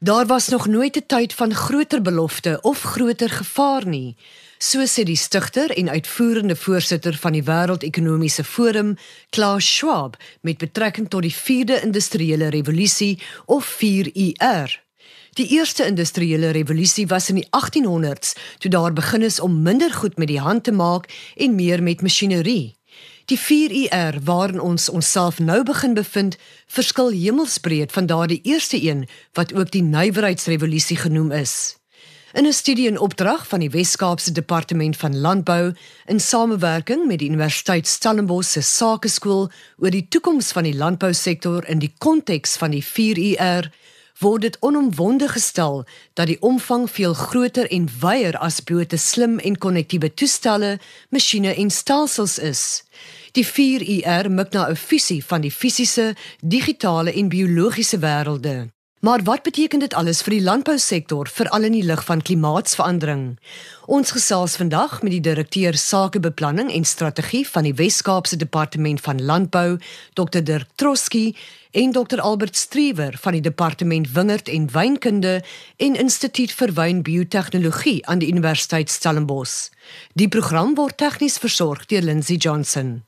Daar was nog nooit 'n tyd van groter belofte of groter gevaar nie, so sê die stigter en uitvoerende voorsitter van die Wêreldekonomiese Forum, Klaus Schwab, met betrekking tot die 4de industriële revolusie of 4IR. Die eerste industriële revolusie was in die 1800s, toe daar begin is om minder goed met die hand te maak en meer met masjinerie. Die 4UR waarin ons onsself nou begin bevind, verskil hemelsbreed van daardie eerste een wat ook die nywerheidsrevolusie genoem is. In 'n studie in opdrag van die Wes-Kaapse Departement van Landbou in samewerking met die Universiteit Stellenbosch se Sakeskool oor die toekoms van die landbousektor in die konteks van die 4UR word dit onomwonde gestel dat die omvang veel groter en wyeer as blote slim en konnektiewe toestelle, masjiene en stelsels is. Die 4IR mik na 'n fusie van die fisiese, digitale en biologiese wêrelde. Maar wat beteken dit alles vir die landbousektor, veral in die lig van klimaatsverandering? Ons gesels vandag met die direkteur Sakebeplanning en Strategie van die Wes-Kaapse Departement van Landbou, Dr Dirk Troski, en Dr Albert Strewer van die Departement Wingerd en Wynkunde en Instituut vir Wynbiotehnologie aan die Universiteit Stellenbosch. Die program word tegnies versorg deur Lindsey Johnson.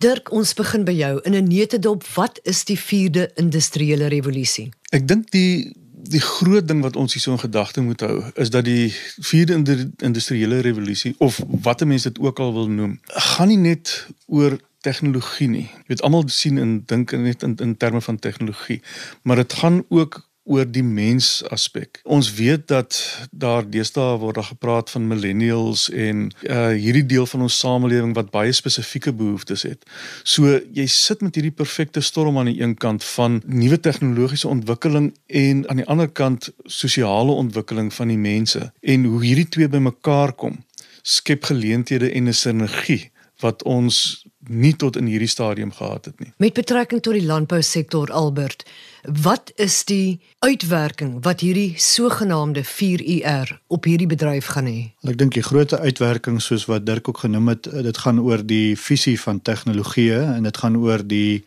Dirk, ons begin by jou in 'n neutedop. Wat is die 4de industriële revolusie? Ek dink die die groot ding wat ons hierso in gedagte moet hou, is dat die 4de industriële revolusie of wat mense dit ook al wil noem, gaan nie net oor tegnologie nie. Jy weet almal sien en dink net in in terme van tegnologie, maar dit gaan ook oor die mens aspek. Ons weet dat daar deesdae word daar gepraat van millennials en uh hierdie deel van ons samelewing wat baie spesifieke behoeftes het. So jy sit met hierdie perfekte storm aan die een kant van nuwe tegnologiese ontwikkeling en aan die ander kant sosiale ontwikkeling van die mense en hoe hierdie twee bymekaar kom skep geleenthede en 'n sinergie wat ons nie tot in hierdie stadium gehad het nie. Met betrekking tot die landbousektor Albert, wat is die uitwerking wat hierdie sogenaamde 4UR op hierdie bedryf gaan hê? Ek dink die groot uitwerking soos wat Dirk ook genoem het, dit gaan oor die visie van tegnologie en dit gaan oor die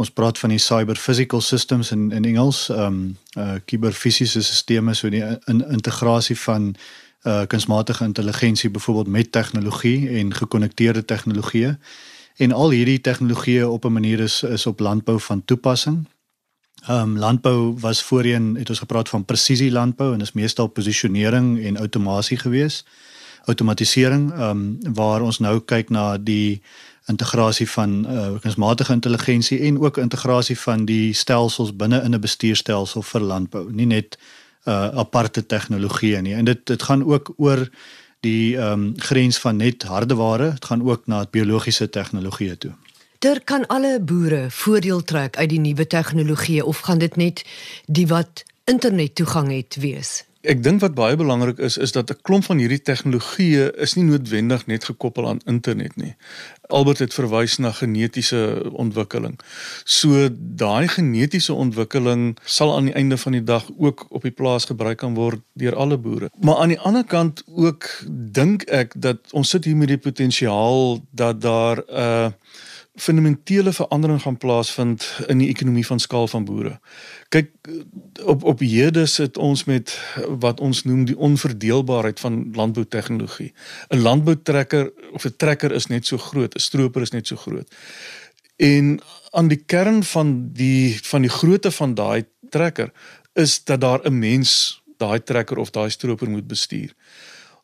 ons praat van die cyber physical systems in in Engels, ehm um, uh kuberfisiese sisteme so die in, integrasie van uh kunsmatige intelligensie byvoorbeeld met tegnologie en gekonnekteerde tegnologieë en al hierdie tegnologieë op 'n manier is is op landbou van toepassing. Ehm um, landbou was voorheen het ons gepraat van presisie landbou en is meestal posisionering en outomasie gewees. Outomatisering ehm um, waar ons nou kyk na die integrasie van uh, kunsmatige intelligensie en ook integrasie van die stelsels binne in 'n bestuurstelsel vir landbou. Nie net uh, aparte tegnologieë nie. En dit dit gaan ook oor die ehm um, grens van net hardeware, dit gaan ook na biologiese tegnologieë toe. Daar kan alle boere voordeel trek uit die nuwe tegnologieë of gaan dit net die wat internet toegang het wees? Ek dink wat baie belangrik is is dat 'n klomp van hierdie tegnologieë is nie noodwendig net gekoppel aan internet nie. Albert het verwys na genetiese ontwikkeling. So daai genetiese ontwikkeling sal aan die einde van die dag ook op die plaas gebruik kan word deur alle boere. Maar aan die ander kant ook dink ek dat ons sit hier met die potensiaal dat daar 'n uh, fundamentele verandering gaan plaasvind in die ekonomie van skaal van boere. Kyk op op hede sit ons met wat ons noem die onverdeelbaarheid van landboutegnologie. 'n Landboutrekker of 'n trekker is net so groot, 'n stroper is net so groot. En aan die kern van die van die grootte van daai trekker is dat daar 'n mens daai trekker of daai stroper moet bestuur.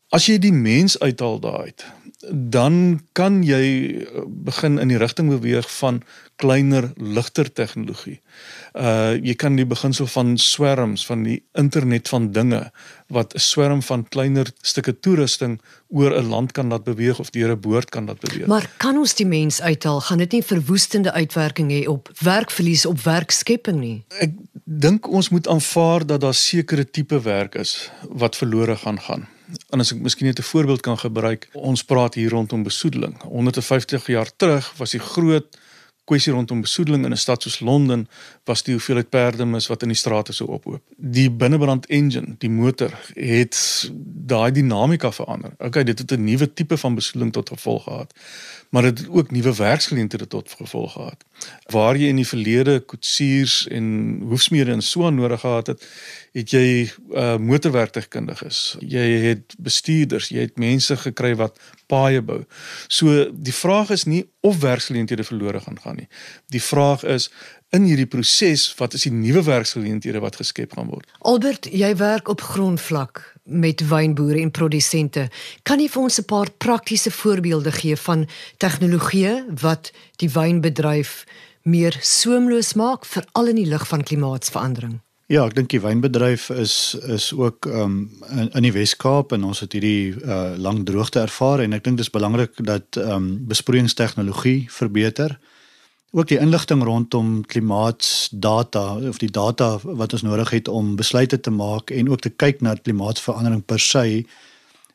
As jy die mens uithaal daai uit, dan kan jy eh, begin in die rigting beweeg van kleiner, ligter tegnologie. Uh jy kan die beginsel van swerms van die internet van dinge wat 'n swerm van kleiner stukke toerusting oor 'n land kan laat beweeg of deur 'n boord kan laat beweeg. Maar kan ons die mens uithaal? Gaan dit nie verwoestende uitwerking hê op werkverlies op werkskepping nie? Ek dink ons moet aanvaar dat daar sekere tipe werk is wat verlore gaan gaan. En as ek miskien net 'n voorbeeld kan gebruik, ons praat hier rondom besoedeling. 150 jaar terug was die groot kwessie rondom besoedeling in 'n stad soos Londen was die hoeveelheid perdemis wat in die strate sou ophoop. Die binnebrand engine, die motor het daai dinamika verander. Okay, dit het 'n nuwe tipe van besoedeling tot gevolg gehad. Maar dit het ook nuwe werksgeleenthede tot gevolg gehad. Waar jy in die verlede koetsiers en hoefsmede en so nodig gehad het, het jy uh, motorwerktuigkundiges. Jy het bestuurders, jy het mense gekry wat paaie bou. So die vraag is nie of werksgeleenthede verlore gaan gaan nie. Die vraag is in hierdie proses wat is die nuwe werksgeleenthede wat geskep gaan word? Albert, jy werk op grondvlak met wynboere en produsente. Kan jy vir ons 'n paar praktiese voorbeelde gee van tegnologie wat die wynbedryf meer soemloos maak veral in die lig van klimaatsverandering? Ja, ek dink die wynbedryf is is ook um in, in die Wes-Kaap en ons het hierdie uh lang droogte ervaar en ek dink dis belangrik dat um besproeiingstegnologie verbeter. Ook die inligting rondom klimaatsdata of die data wat ons nodig het om besluite te maak en ook te kyk na klimaatsverandering per se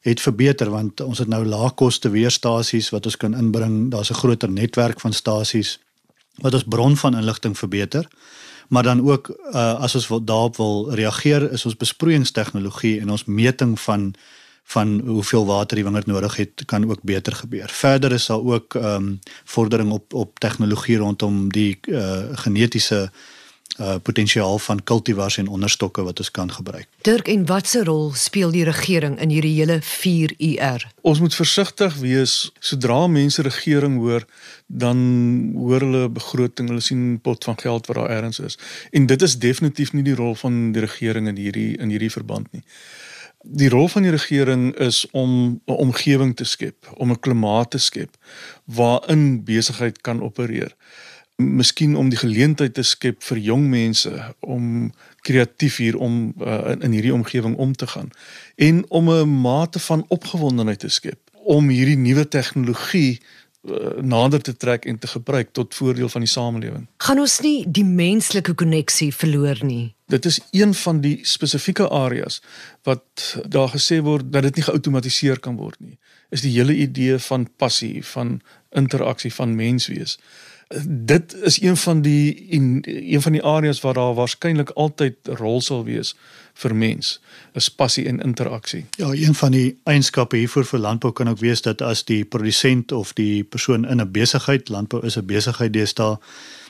het verbeter want ons het nou laagkoste weerstasies wat ons kan inbring. Daar's 'n groter netwerk van stasies wat ons bron van inligting verbeter maar dan ook uh, as ons wil daarop wil reageer is ons besproeiingstegnologie en ons meting van van hoeveel water die wingerd nodig het kan ook beter gebeur. Verder is daar ook ehm um, vordering op op tegnologie rondom die uh, genetiese uh potensiaal van kultivars en onderstokke wat ons kan gebruik. Dirk en watse rol speel die regering in hierdie hele 4UR? Ons moet versigtig wees sodra mense regering hoor, dan hoor hulle begroting, hulle sien pot van geld wat daar ergens is. En dit is definitief nie die rol van die regering in hierdie in hierdie verband nie die rol van die regering is om 'n omgewing te skep, om 'n klimaat te skep waarin besigheid kan opereer. Miskien om die geleentheid te skep vir jong mense om kreatief hier om uh, in, in hierdie omgewing om te gaan en om 'n mate van opgewondenheid te skep om hierdie nuwe tegnologie uh, nader te trek en te gebruik tot voordeel van die samelewing. Gaan ons nie die menslike koneksie verloor nie? Dit is een van die spesifieke areas wat daar gesê word dat dit nie geautomatiseer kan word nie. Is die hele idee van passie, van interaksie van menswees. Dit is een van die een van die areas waar daar waarskynlik altyd rol sal wees vir mens, is passie en interaksie. Ja, een van die eienskappe hiervoor vir landbou kan ook wees dat as die produsent of die persoon in 'n besigheid, landbou is 'n besigheid deesdae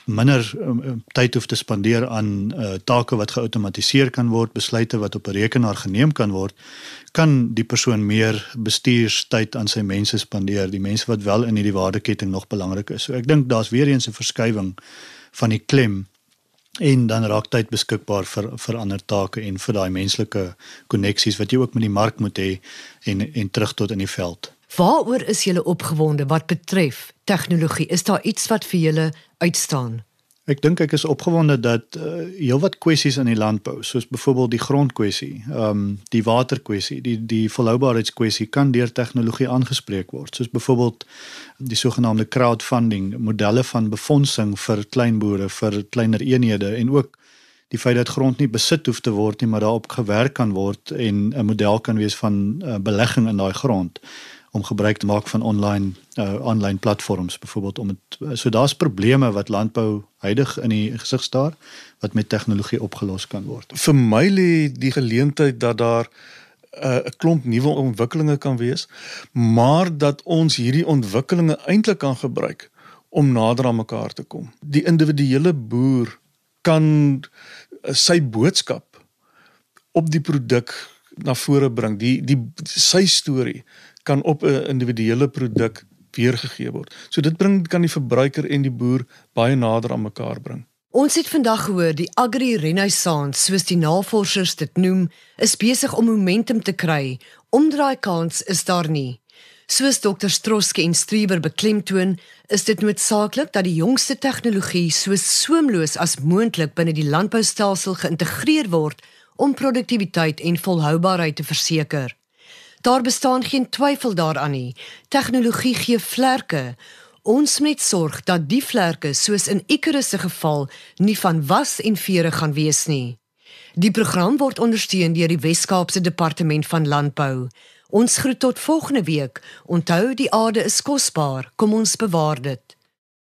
minder um, tyd hoef te spandeer aan uh, take wat geautomatiseer kan word, besluite wat op 'n rekenaar geneem kan word, kan die persoon meer bestuurstyd aan sy mense spandeer, die mense wat wel in hierdie waardeketting nog belangrik is. So ek dink daar's weer eens 'n verskywing van die klem en dan raak tyd beskikbaar vir vir ander take en vir daai menslike koneksies wat jy ook met die mark moet hê en en terug tot in die veld. Waaroor is julle opgewonde wat betref tegnologie? Is daar iets wat vir julle uitstaan? Ek dink ek is opgewonde dat uh, heelwat kwessies in die landbou, soos byvoorbeeld die grondkwessie, ehm um, die waterkwessie, die die volhoubaarheidskwessie kan deur tegnologie aangespreek word, soos byvoorbeeld die sogenaamde crowdfunding, modelle van befondsing vir kleinboere, vir kleiner eenhede en ook die feit dat grond nie besit hoef te word nie, maar daarop gewerk kan word en 'n model kan wees van uh, belegging in daai grond om gebruik te maak van online uh online platforms byvoorbeeld om het, so daar's probleme wat landbou huidig in die gesig staar wat met tegnologie opgelos kan word. Vir my lê die geleentheid dat daar 'n uh, klomp nuwe ontwikkelinge kan wees, maar dat ons hierdie ontwikkelinge eintlik kan gebruik om nader aan mekaar te kom. Die individuele boer kan sy boodskap op die produk na vore bring, die die sy storie kan op 'n individuele produk weergegee word. So dit bring kan die verbruiker en die boer baie nader aan mekaar bring. Ons het vandag gehoor die agri-renaissance, soos die navorsers dit noem, is besig om momentum te kry. Omdraai kans is daar nie. Soos Dr. Stroske en Strieber beklemtoon, is dit noodsaaklik dat die jongste tegnologie so soemloos as moontlik binne die landboustelsel geïntegreer word om produktiwiteit en volhoubaarheid te verseker. Daar bestaan geen twyfel daaraan nie. Tegnologie gee vlerke. Ons moet sorg dat die vlerke soos in Icarus se geval nie van was en vere gaan wees nie. Die program word ondersteun deur die Wes-Kaapse Departement van Landbou. Ons groet tot volgende week. Onthou die aarde is kosbaar. Kom ons bewaar dit.